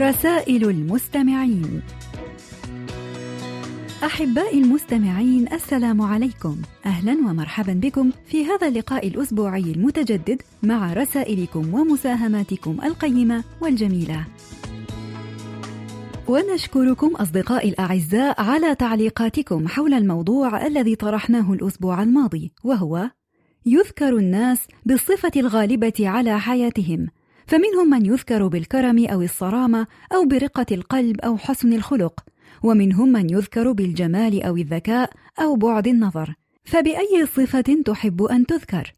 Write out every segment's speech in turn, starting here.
رسائل المستمعين. أحبائي المستمعين السلام عليكم. أهلا ومرحبا بكم في هذا اللقاء الأسبوعي المتجدد مع رسائلكم ومساهماتكم القيمة والجميلة. ونشكركم أصدقائي الأعزاء على تعليقاتكم حول الموضوع الذي طرحناه الأسبوع الماضي وهو يذكر الناس بالصفة الغالبة على حياتهم. فمنهم من يذكر بالكرم أو الصرامة أو برقة القلب أو حسن الخلق ومنهم من يذكر بالجمال أو الذكاء أو بعد النظر فبأي صفة تحب أن تذكر؟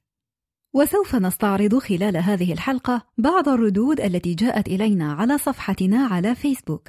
وسوف نستعرض خلال هذه الحلقة بعض الردود التي جاءت إلينا على صفحتنا على فيسبوك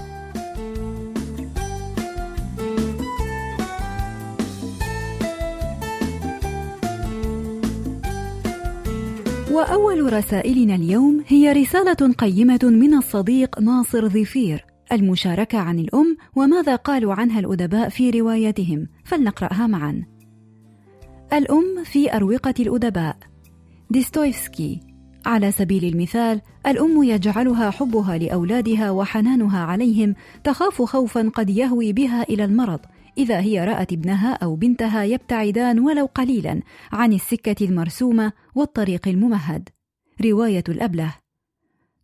وأول رسائلنا اليوم هي رسالة قيمة من الصديق ناصر ظفير المشاركة عن الأم وماذا قالوا عنها الأدباء في رواياتهم فلنقرأها معا. الأم في أروقة الأدباء. ديستويفسكي. على سبيل المثال الأم يجعلها حبها لأولادها وحنانها عليهم تخاف خوفا قد يهوي بها إلى المرض إذا هي رأت ابنها أو بنتها يبتعدان ولو قليلا عن السكة المرسومة والطريق الممهد. رواية الأبله.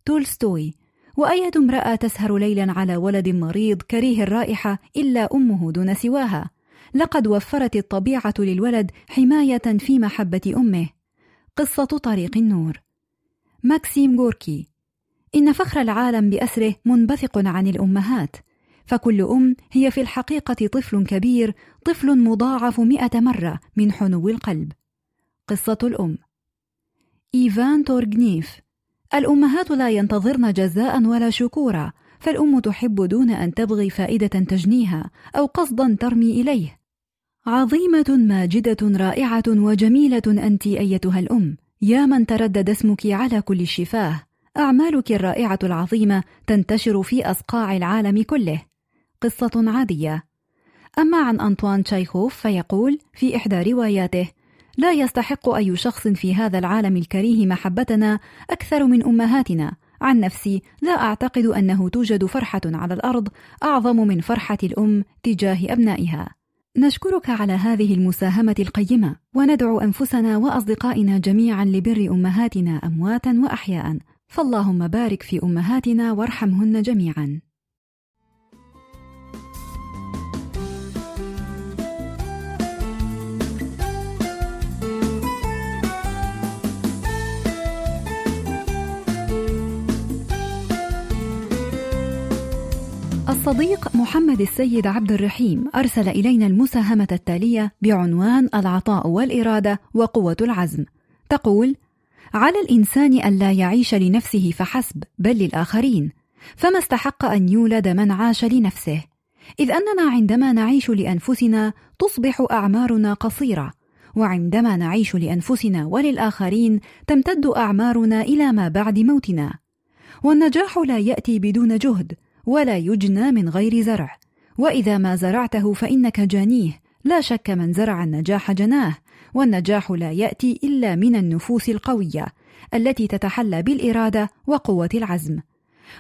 تولستوي. وأية امرأة تسهر ليلا على ولد مريض كريه الرائحة إلا أمه دون سواها. لقد وفرت الطبيعة للولد حماية في محبة أمه. قصة طريق النور. ماكسيم غوركي. إن فخر العالم بأسره منبثق عن الأمهات. فكل أم هي في الحقيقة طفل كبير طفل مضاعف مئة مرة من حنو القلب. قصة الأم. إيفان تورغنيف. الأمهات لا ينتظرن جزاء ولا شكورا فالأم تحب دون أن تبغي فائدة تجنيها أو قصدا ترمي إليه. عظيمة ماجدة رائعة وجميلة أنت أيتها الأم. يا من تردد اسمك على كل الشفاه أعمالك الرائعة العظيمة تنتشر في أصقاع العالم كله. قصة عادية. أما عن أنطوان تشايخوف فيقول في إحدى رواياته لا يستحق أي شخص في هذا العالم الكريه محبتنا أكثر من أمهاتنا. عن نفسي لا أعتقد أنه توجد فرحة على الأرض أعظم من فرحة الأم تجاه أبنائها. نشكرك على هذه المساهمة القيمة وندعو أنفسنا وأصدقائنا جميعا لبر أمهاتنا أمواتا وأحياء. فاللهم بارك في أمهاتنا وارحمهن جميعا. الصديق محمد السيد عبد الرحيم أرسل إلينا المساهمة التالية بعنوان العطاء والإرادة وقوة العزم. تقول: على الإنسان ألا يعيش لنفسه فحسب، بل للآخرين، فما استحق أن يولد من عاش لنفسه، إذ أننا عندما نعيش لأنفسنا تصبح أعمارنا قصيرة، وعندما نعيش لأنفسنا وللآخرين تمتد أعمارنا إلى ما بعد موتنا. والنجاح لا يأتي بدون جهد، ولا يجنى من غير زرع. وإذا ما زرعته فإنك جانيه لا شك من زرع النجاح جناه. والنجاح لا يأتي إلا من النفوس القوية التي تتحلى بالإرادة وقوة العزم.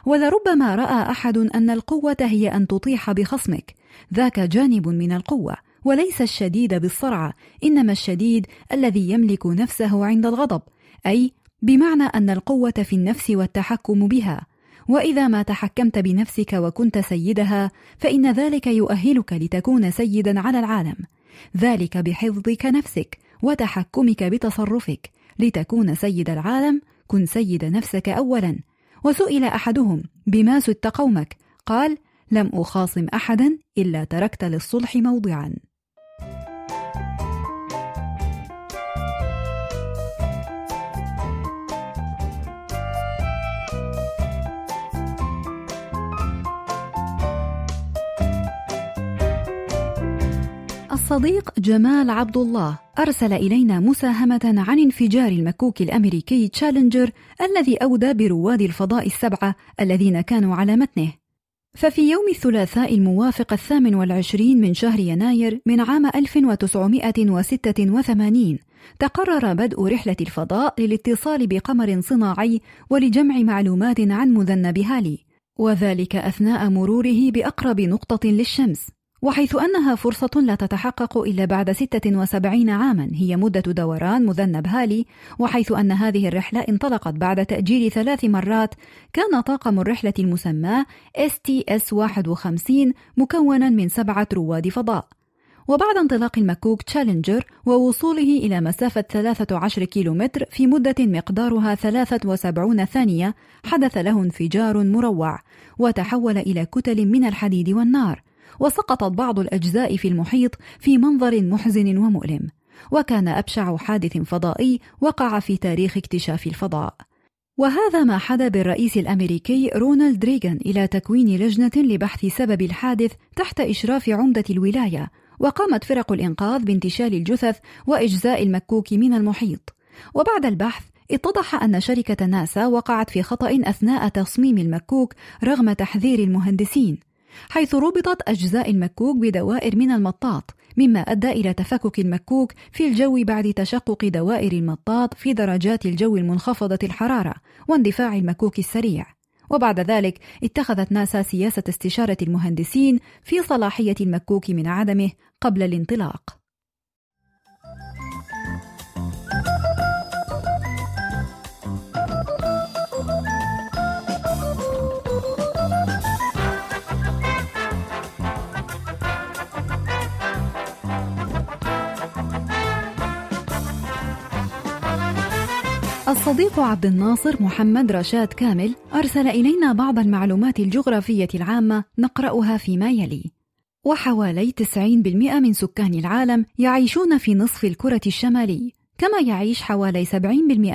ولربما رأى أحد أن القوة هي أن تطيح بخصمك. ذاك جانب من القوة وليس الشديد بالصرعه إنما الشديد الذي يملك نفسه عند الغضب. أي بمعنى أن القوة في النفس والتحكم بها. وإذا ما تحكمت بنفسك وكنت سيدها فإن ذلك يؤهلك لتكون سيدا على العالم. ذلك بحفظك نفسك وتحكمك بتصرفك. لتكون سيد العالم كن سيد نفسك اولا. وسئل أحدهم بما سدت قومك؟ قال لم أخاصم احدا إلا تركت للصلح موضعا. الصديق جمال عبد الله أرسل إلينا مساهمة عن انفجار المكوك الأمريكي تشالنجر الذي أودى برواد الفضاء السبعة الذين كانوا على متنه. ففي يوم الثلاثاء الموافق الثامن والعشرين من شهر يناير من عام 1986 تقرر بدء رحلة الفضاء للاتصال بقمر صناعي ولجمع معلومات عن مذنب هالي وذلك أثناء مروره بأقرب نقطة للشمس. وحيث أنها فرصة لا تتحقق إلا بعد 76 عاما. هي مدة دوران مذنب هالي وحيث أن هذه الرحلة انطلقت بعد تأجيل ثلاث مرات كان طاقم الرحلة المسمى STS-51 مكونا من سبعة رواد فضاء. وبعد انطلاق المكوك تشالنجر ووصوله إلى مسافة 13 كيلومتر في مدة مقدارها 73 ثانية حدث له انفجار مروع وتحول إلى كتل من الحديد والنار. وسقطت بعض الأجزاء في المحيط في منظر محزن ومؤلم. وكان أبشع حادث فضائي وقع في تاريخ اكتشاف الفضاء. وهذا ما حدا بالرئيس الأمريكي رونالد ريغان إلى تكوين لجنة لبحث سبب الحادث تحت إشراف عمدة الولاية وقامت فرق الإنقاذ بانتشال الجثث وإجزاء المكوك من المحيط. وبعد البحث اتضح أن شركة ناسا وقعت في خطأ أثناء تصميم المكوك رغم تحذير المهندسين. حيث ربطت أجزاء المكوك بدوائر من المطاط مما أدى إلى تفكك المكوك في الجو بعد تشقق دوائر المطاط في درجات الجو المنخفضة الحرارة واندفاع المكوك السريع. وبعد ذلك اتخذت ناسا سياسة استشارة المهندسين في صلاحية المكوك من عدمه قبل الانطلاق. الصديق عبد الناصر محمد رشاد كامل أرسل إلينا بعض المعلومات الجغرافية العامة نقرأها فيما يلي. وحوالي 90% من سكان العالم يعيشون في نصف الكرة الشمالي كما يعيش حوالي 70%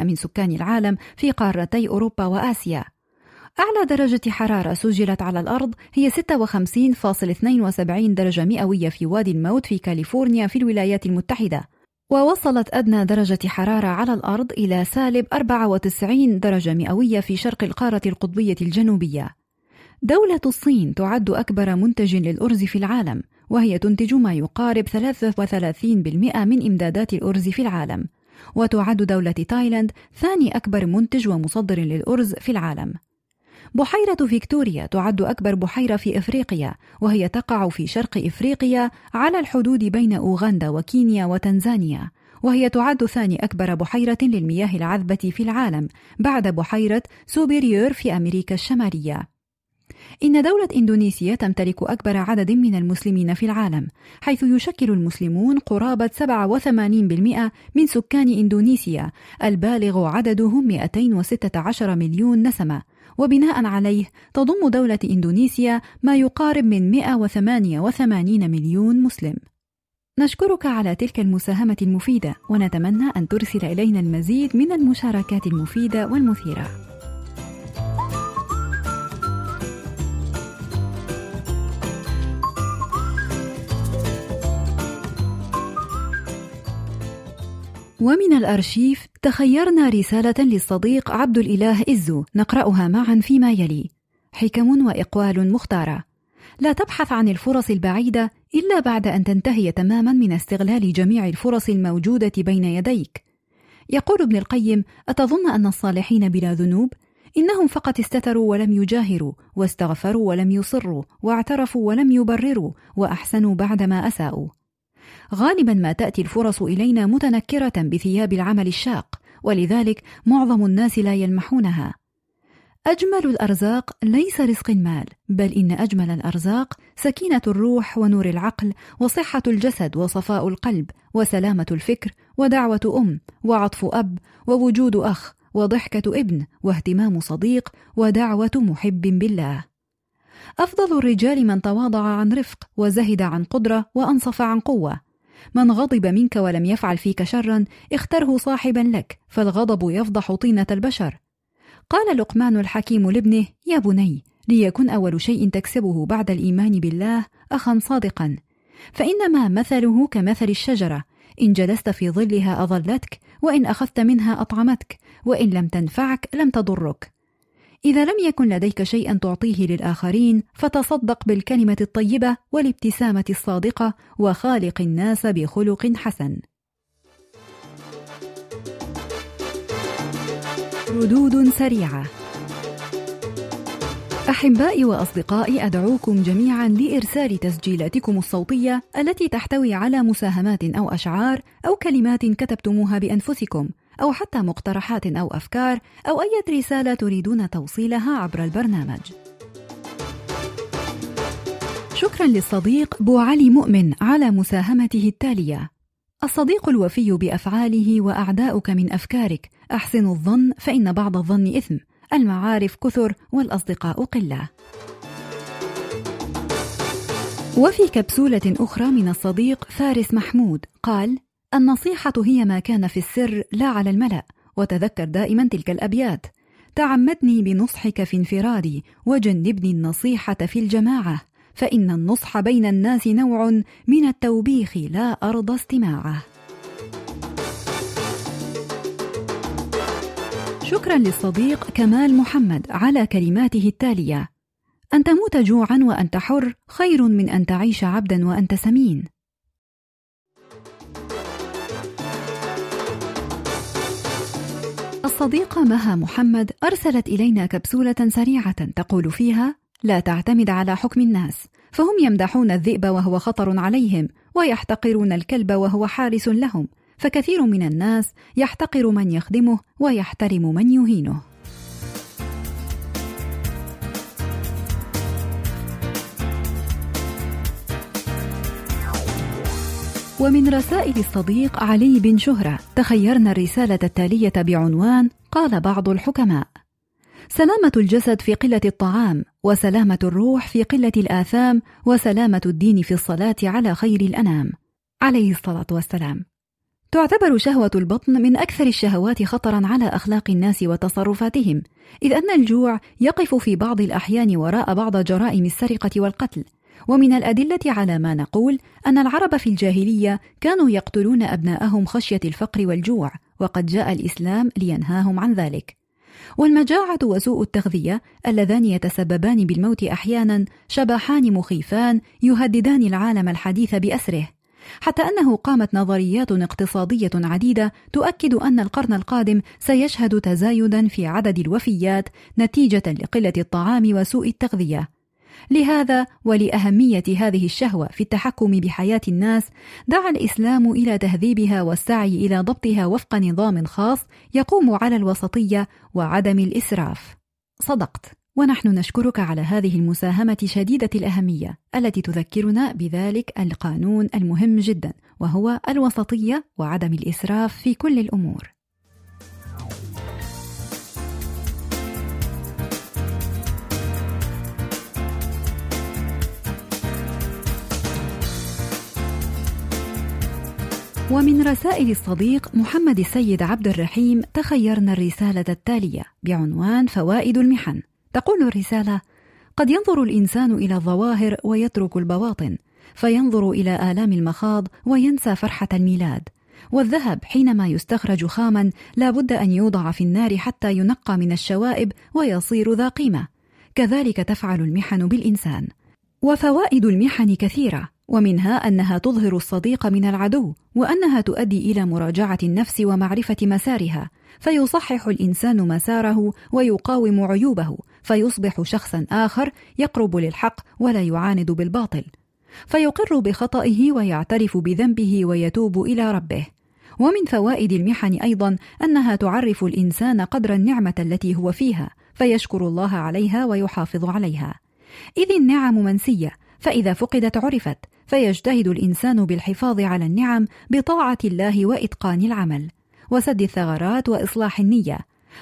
من سكان العالم في قارتي أوروبا وآسيا. أعلى درجة حرارة سجلت على الأرض هي 56.72 درجة مئوية في وادي الموت في كاليفورنيا في الولايات المتحدة. ووصلت أدنى درجة حرارة على الأرض إلى سالب 94 درجة مئوية في شرق القارة القطبية الجنوبية. دولة الصين تعد أكبر منتج للأرز في العالم، وهي تنتج ما يقارب 33% من إمدادات الأرز في العالم. وتعد دولة تايلاند ثاني أكبر منتج ومصدر للأرز في العالم. بحيرة فيكتوريا تعد أكبر بحيرة في إفريقيا وهي تقع في شرق إفريقيا على الحدود بين أوغندا وكينيا وتنزانيا وهي تعد ثاني أكبر بحيرة للمياه العذبة في العالم بعد بحيرة سوبيريور في أمريكا الشمالية. إن دولة إندونيسيا تمتلك أكبر عدد من المسلمين في العالم حيث يشكل المسلمون قرابة 87% من سكان إندونيسيا البالغ عددهم 216 مليون نسمة. وبناء عليه تضم دولة إندونيسيا ما يقارب من 188 مليون مسلم. نشكرك على تلك المساهمة المفيدة ونتمنى أن ترسل إلينا المزيد من المشاركات المفيدة والمثيرة. ومن الأرشيف تخيرنا رسالة للصديق عبد الإله إزو نقرأها معا فيما يلي. حكم وإقوال مختارة. لا تبحث عن الفرص البعيدة إلا بعد أن تنتهي تماما من استغلال جميع الفرص الموجودة بين يديك. يقول ابن القيم أتظن أن الصالحين بلا ذنوب؟ إنهم فقط استتروا ولم يجاهروا واستغفروا ولم يصروا واعترفوا ولم يبرروا وأحسنوا بعدما أساءوا. غالبا ما تأتي الفرص إلينا متنكرة بثياب العمل الشاق ولذلك معظم الناس لا يلمحونها. أجمل الأرزاق ليس رزق المال بل إن أجمل الأرزاق سكينة الروح ونور العقل وصحة الجسد وصفاء القلب وسلامة الفكر ودعوة أم وعطف أب ووجود أخ وضحكة ابن واهتمام صديق ودعوة محب بالله. أفضل الرجال من تواضع عن رفق وزهد عن قدرة وأنصف عن قوة من غضب منك ولم يفعل فيك شرا اختره صاحبا لك فالغضب يفضح طينة البشر. قال لقمان الحكيم لابنه يا بني ليكن أول شيء تكسبه بعد الإيمان بالله أخا صادقا. فإنما مثله كمثل الشجرة إن جلست في ظلها أظلتك وإن أخذت منها أطعمتك وإن لم تنفعك لم تضرك. إذا لم يكن لديك شيئا تعطيه للآخرين فتصدق بالكلمة الطيبة والابتسامة الصادقة وخالق الناس بخلق حسن. ردود سريعة أحبائي وأصدقائي أدعوكم جميعا لإرسال تسجيلاتكم الصوتية التي تحتوي على مساهمات أو أشعار أو كلمات كتبتموها بأنفسكم أو حتى مقترحات أو أفكار أو أي رسالة تريدون توصيلها عبر البرنامج. شكرا للصديق بو علي مؤمن على مساهمته التالية: الصديق الوفي بأفعاله وأعداؤك من أفكارك، أحسن الظن فإن بعض الظن إثم، المعارف كثر والأصدقاء قلة. وفي كبسولة أخرى من الصديق فارس محمود قال: النصيحة هي ما كان في السر لا على الملأ، وتذكر دائما تلك الأبيات: تعمدني بنصحك في انفرادي، وجنبني النصيحة في الجماعة، فإن النصح بين الناس نوع من التوبيخ لا أرضى استماعه. شكرا للصديق كمال محمد على كلماته التالية: أن تموت جوعا وأنت حر خير من أن تعيش عبدا وأنت سمين. الصديقة مها محمد أرسلت إلينا كبسولة سريعة تقول فيها: لا تعتمد على حكم الناس، فهم يمدحون الذئب وهو خطر عليهم، ويحتقرون الكلب وهو حارس لهم، فكثير من الناس يحتقر من يخدمه ويحترم من يهينه. ومن رسائل الصديق علي بن شهرة تخيرنا الرسالة التالية بعنوان قال بعض الحكماء: سلامة الجسد في قلة الطعام، وسلامة الروح في قلة الآثام، وسلامة الدين في الصلاة على خير الأنام. عليه الصلاة والسلام. تعتبر شهوة البطن من أكثر الشهوات خطرا على أخلاق الناس وتصرفاتهم، إذ أن الجوع يقف في بعض الأحيان وراء بعض جرائم السرقة والقتل، ومن الأدلة على ما نقول أن العرب في الجاهلية كانوا يقتلون أبناءهم خشية الفقر والجوع، وقد جاء الإسلام لينهاهم عن ذلك. والمجاعة وسوء التغذية اللذان يتسببان بالموت أحيانا شبحان مخيفان يهددان العالم الحديث بأسره. حتى أنه قامت نظريات اقتصادية عديدة تؤكد أن القرن القادم سيشهد تزايدا في عدد الوفيات نتيجة لقلة الطعام وسوء التغذية. لهذا ولأهمية هذه الشهوة في التحكم بحياة الناس دعا الإسلام إلى تهذيبها والسعي إلى ضبطها وفق نظام خاص يقوم على الوسطية وعدم الإسراف. صدقت ونحن نشكرك على هذه المساهمة شديدة الأهمية التي تذكرنا بذلك القانون المهم جدا وهو الوسطية وعدم الإسراف في كل الأمور. ومن رسائل الصديق محمد السيد عبد الرحيم تخيرنا الرسالة التالية بعنوان فوائد المحن. تقول الرسالة: قد ينظر الإنسان إلى الظواهر ويترك البواطن، فينظر إلى آلام المخاض وينسى فرحة الميلاد. والذهب حينما يستخرج خاما لا بد أن يوضع في النار حتى ينقى من الشوائب ويصير ذا قيمة. كذلك تفعل المحن بالإنسان. وفوائد المحن كثيرة، ومنها أنها تظهر الصديق من العدو وأنها تؤدي إلى مراجعة النفس ومعرفة مسارها. فيصحح الإنسان مساره ويقاوم عيوبه فيصبح شخصا آخر يقرب للحق ولا يعاند بالباطل. فيقر بخطئه ويعترف بذنبه ويتوب إلى ربه. ومن فوائد المحن أيضا أنها تعرف الإنسان قدر النعمة التي هو فيها فيشكر الله عليها ويحافظ عليها. إذ النعم منسية فإذا فقدت عرفت فيجتهد الإنسان بالحفاظ على النعم بطاعة الله وإتقان العمل. وسد الثغرات وإصلاح النية.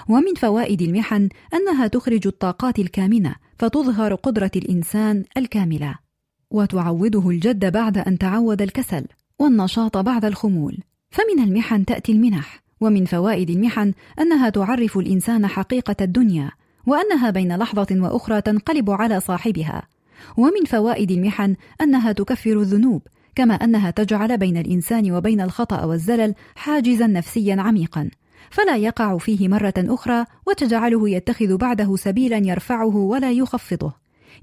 ومن فوائد المحن أنها تخرج الطاقات الكامنة فتظهر قدرة الإنسان الكاملة. وتعوده الجد بعد أن تعود الكسل والنشاط بعد الخمول. فمن المحن تأتي المنح. ومن فوائد المحن أنها تعرف الإنسان حقيقة الدنيا وأنها بين لحظة وأخرى تنقلب على صاحبها. ومن فوائد المحن أنها تكفر الذنوب كما أنها تجعل بين الإنسان وبين الخطأ والزلل حاجزا نفسيا عميقا. فلا يقع فيه مرة أخرى وتجعله يتخذ بعده سبيلا يرفعه ولا يخفضه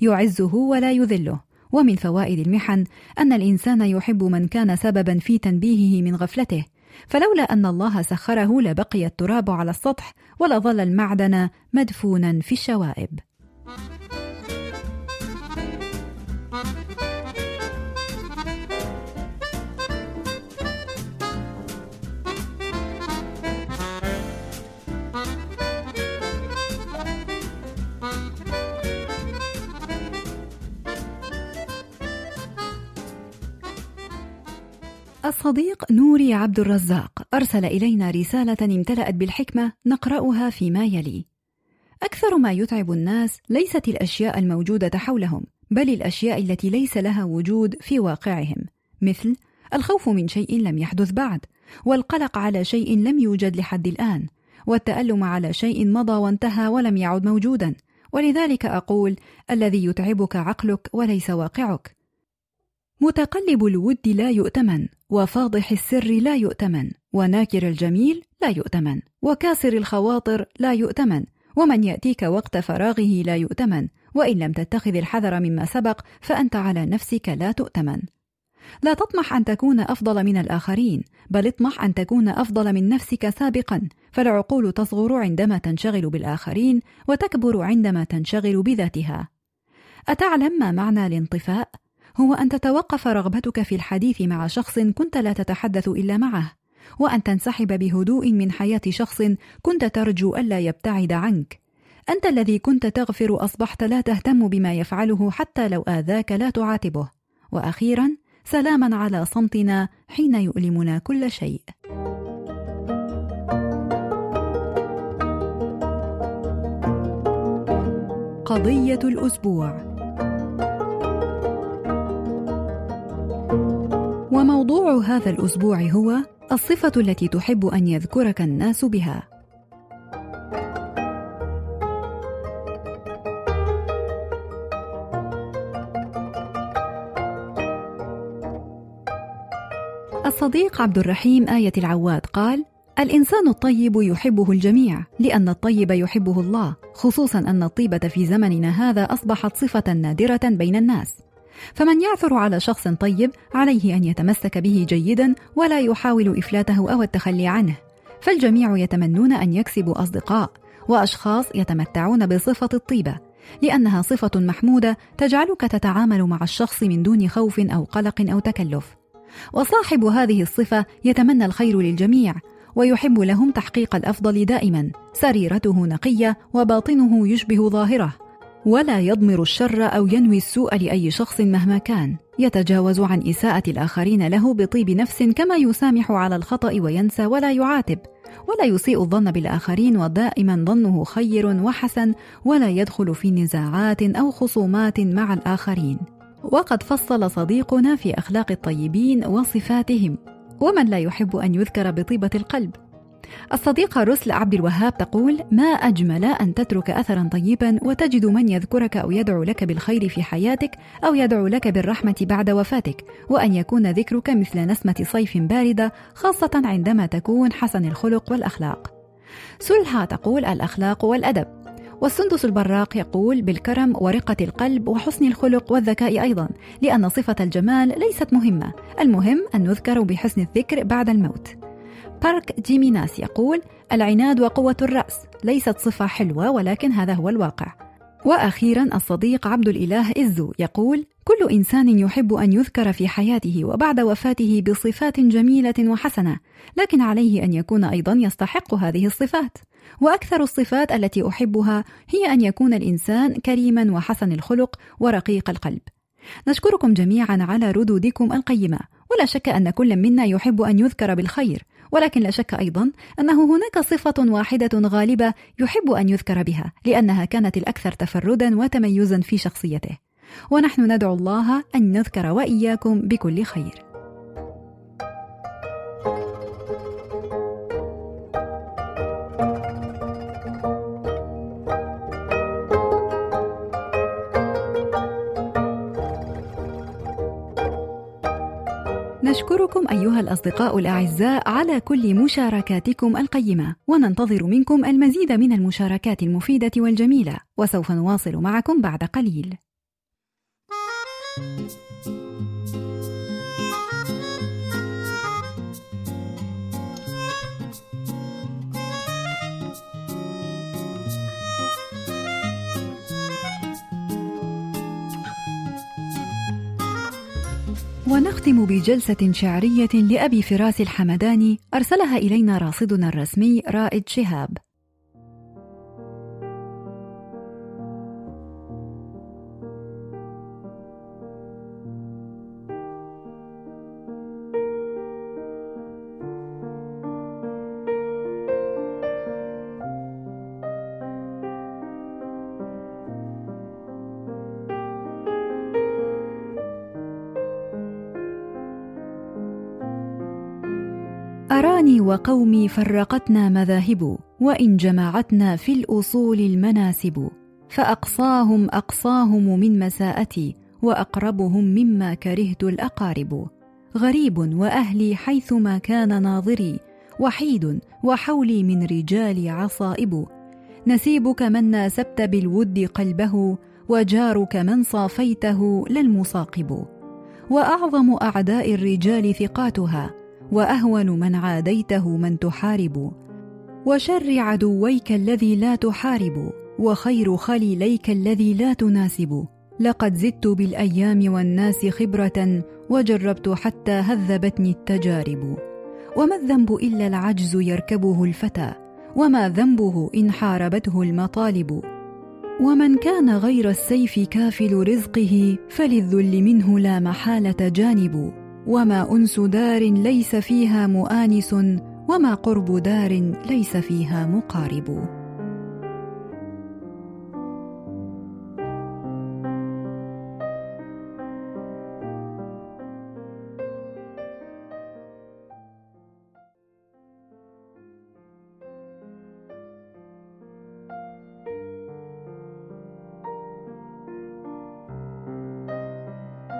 يعزه ولا يذله. ومن فوائد المحن أن الإنسان يحب من كان سببا في تنبيهه من غفلته فلولا أن الله سخره لبقي التراب على السطح ولظل المعدن مدفونا في الشوائب. الصديق نوري عبد الرزاق أرسل إلينا رسالة امتلأت بالحكمة نقرأها فيما يلي. أكثر ما يتعب الناس ليست الأشياء الموجودة حولهم، بل الأشياء التي ليس لها وجود في واقعهم، مثل الخوف من شيء لم يحدث بعد، والقلق على شيء لم يوجد لحد الآن، والتألم على شيء مضى وانتهى ولم يعد موجودا، ولذلك أقول: الذي يتعبك عقلك وليس واقعك. متقلب الود لا يؤتمن وفاضح السر لا يؤتمن وناكر الجميل لا يؤتمن وكاسر الخواطر لا يؤتمن ومن يأتيك وقت فراغه لا يؤتمن وإن لم تتخذ الحذر مما سبق فأنت على نفسك لا تؤتمن. لا تطمح أن تكون أفضل من الآخرين بل اطمح أن تكون أفضل من نفسك سابقا فالعقول تصغر عندما تنشغل بالآخرين وتكبر عندما تنشغل بذاتها. أتعلم ما معنى الانطفاء؟ هو أن تتوقف رغبتك في الحديث مع شخص كنت لا تتحدث إلا معه، وأن تنسحب بهدوء من حياة شخص كنت ترجو ألا يبتعد عنك. أنت الذي كنت تغفر أصبحت لا تهتم بما يفعله حتى لو آذاك لا تعاتبه. وأخيرا سلاما على صمتنا حين يؤلمنا كل شيء. قضية الأسبوع وموضوع هذا الأسبوع هو الصفة التي تحب أن يذكرك الناس بها الصديق عبد الرحيم آية العواد قال: الإنسان الطيب يحبه الجميع، لأن الطيب يحبه الله، خصوصا أن الطيبة في زمننا هذا أصبحت صفة نادرة بين الناس. فمن يعثر على شخص طيب عليه أن يتمسك به جيدا ولا يحاول إفلاته أو التخلي عنه. فالجميع يتمنون أن يكسبوا أصدقاء وأشخاص يتمتعون بصفة الطيبة لأنها صفة محمودة تجعلك تتعامل مع الشخص من دون خوف أو قلق أو تكلف. وصاحب هذه الصفة يتمنى الخير للجميع ويحب لهم تحقيق الأفضل دائما سريرته نقية وباطنه يشبه ظاهرة. ولا يضمر الشر أو ينوي السوء لأي شخص مهما كان. يتجاوز عن إساءة الآخرين له بطيب نفس كما يسامح على الخطأ وينسى ولا يعاتب. ولا يسيء الظن بالآخرين ودائما ظنه خير وحسن ولا يدخل في نزاعات أو خصومات مع الآخرين. وقد فصل صديقنا في أخلاق الطيبين وصفاتهم. ومن لا يحب أن يذكر بطيبة القلب؟ الصديقة رسل عبد الوهاب تقول: ما أجمل أن تترك أثرا طيبا وتجد من يذكرك أو يدعو لك بالخير في حياتك أو يدعو لك بالرحمة بعد وفاتك، وأن يكون ذكرك مثل نسمة صيف باردة خاصة عندما تكون حسن الخلق والأخلاق. سلها تقول: الأخلاق والأدب. والسندس البراق يقول بالكرم ورقة القلب وحسن الخلق والذكاء أيضا لأن صفة الجمال ليست مهمة المهم أن نذكر بحسن الذكر بعد الموت بارك جيميناس يقول العناد وقوة الرأس. ليست صفة حلوة ولكن هذا هو الواقع. وأخيرا الصديق عبد الإله إزو يقول كل إنسان يحب أن يذكر في حياته وبعد وفاته بصفات جميلة وحسنة لكن عليه أن يكون أيضا يستحق هذه الصفات. وأكثر الصفات التي أحبها هي أن يكون الإنسان كريما وحسن الخلق ورقيق القلب. نشكركم جميعا على ردودكم القيمة. ولا شك أن كل منا يحب أن يذكر بالخير. ولكن لا شك أيضا أنه هناك صفة واحدة غالبة يحب أن يذكر بها لأنها كانت الأكثر تفردا وتميزا في شخصيته. ونحن ندعو الله أن نذكر وإياكم بكل خير. نشكركم أيها الأصدقاء الأعزاء على كل مشاركاتكم القيمة وننتظر منكم المزيد من المشاركات المفيدة والجميلة وسوف نواصل معكم بعد قليل. ونختم بجلسة شعرية لأبي فراس الحمداني أرسلها إلينا راصدنا الرسمي رائد شهاب. أراني وقومي فرقتنا مذاهب وإن جمعتنا في الأصول المناسب. فأقصاهم أقصاهم من مساءتي وأقربهم مما كرهت الأقارب. غريب وأهلي حيثما كان ناظري وحيد وحولي من رجال عصائب. نسيبك من ناسبت بالود قلبه وجارك من صافيته للمصاقب وأعظم أعداء الرجال ثقاتها وأهون من عاديته من تحارب. وشر عدويك الذي لا تحارب وخير خليليك الذي لا تناسب. لقد زدت بالأيام والناس خبرة وجربت حتى هذبتني التجارب. وما الذنب إلا العجز يركبه الفتى وما ذنبه إن حاربته المطالب. ومن كان غير السيف كافل رزقه فللذل منه لا محالة جانب. وما أنس دار ليس فيها مؤانس وما قرب دار ليس فيها مقارب.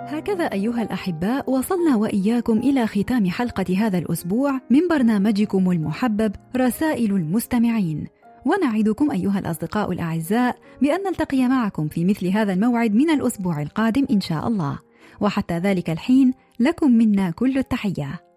هكذا أيها الأحباء وصلنا وإياكم إلى ختام حلقة هذا الأسبوع من برنامجكم المحبب رسائل المستمعين. ونعدكم أيها الأصدقاء الأعزاء بأن نلتقي معكم في مثل هذا الموعد من الأسبوع القادم إن شاء الله. وحتى ذلك الحين لكم منا كل التحية.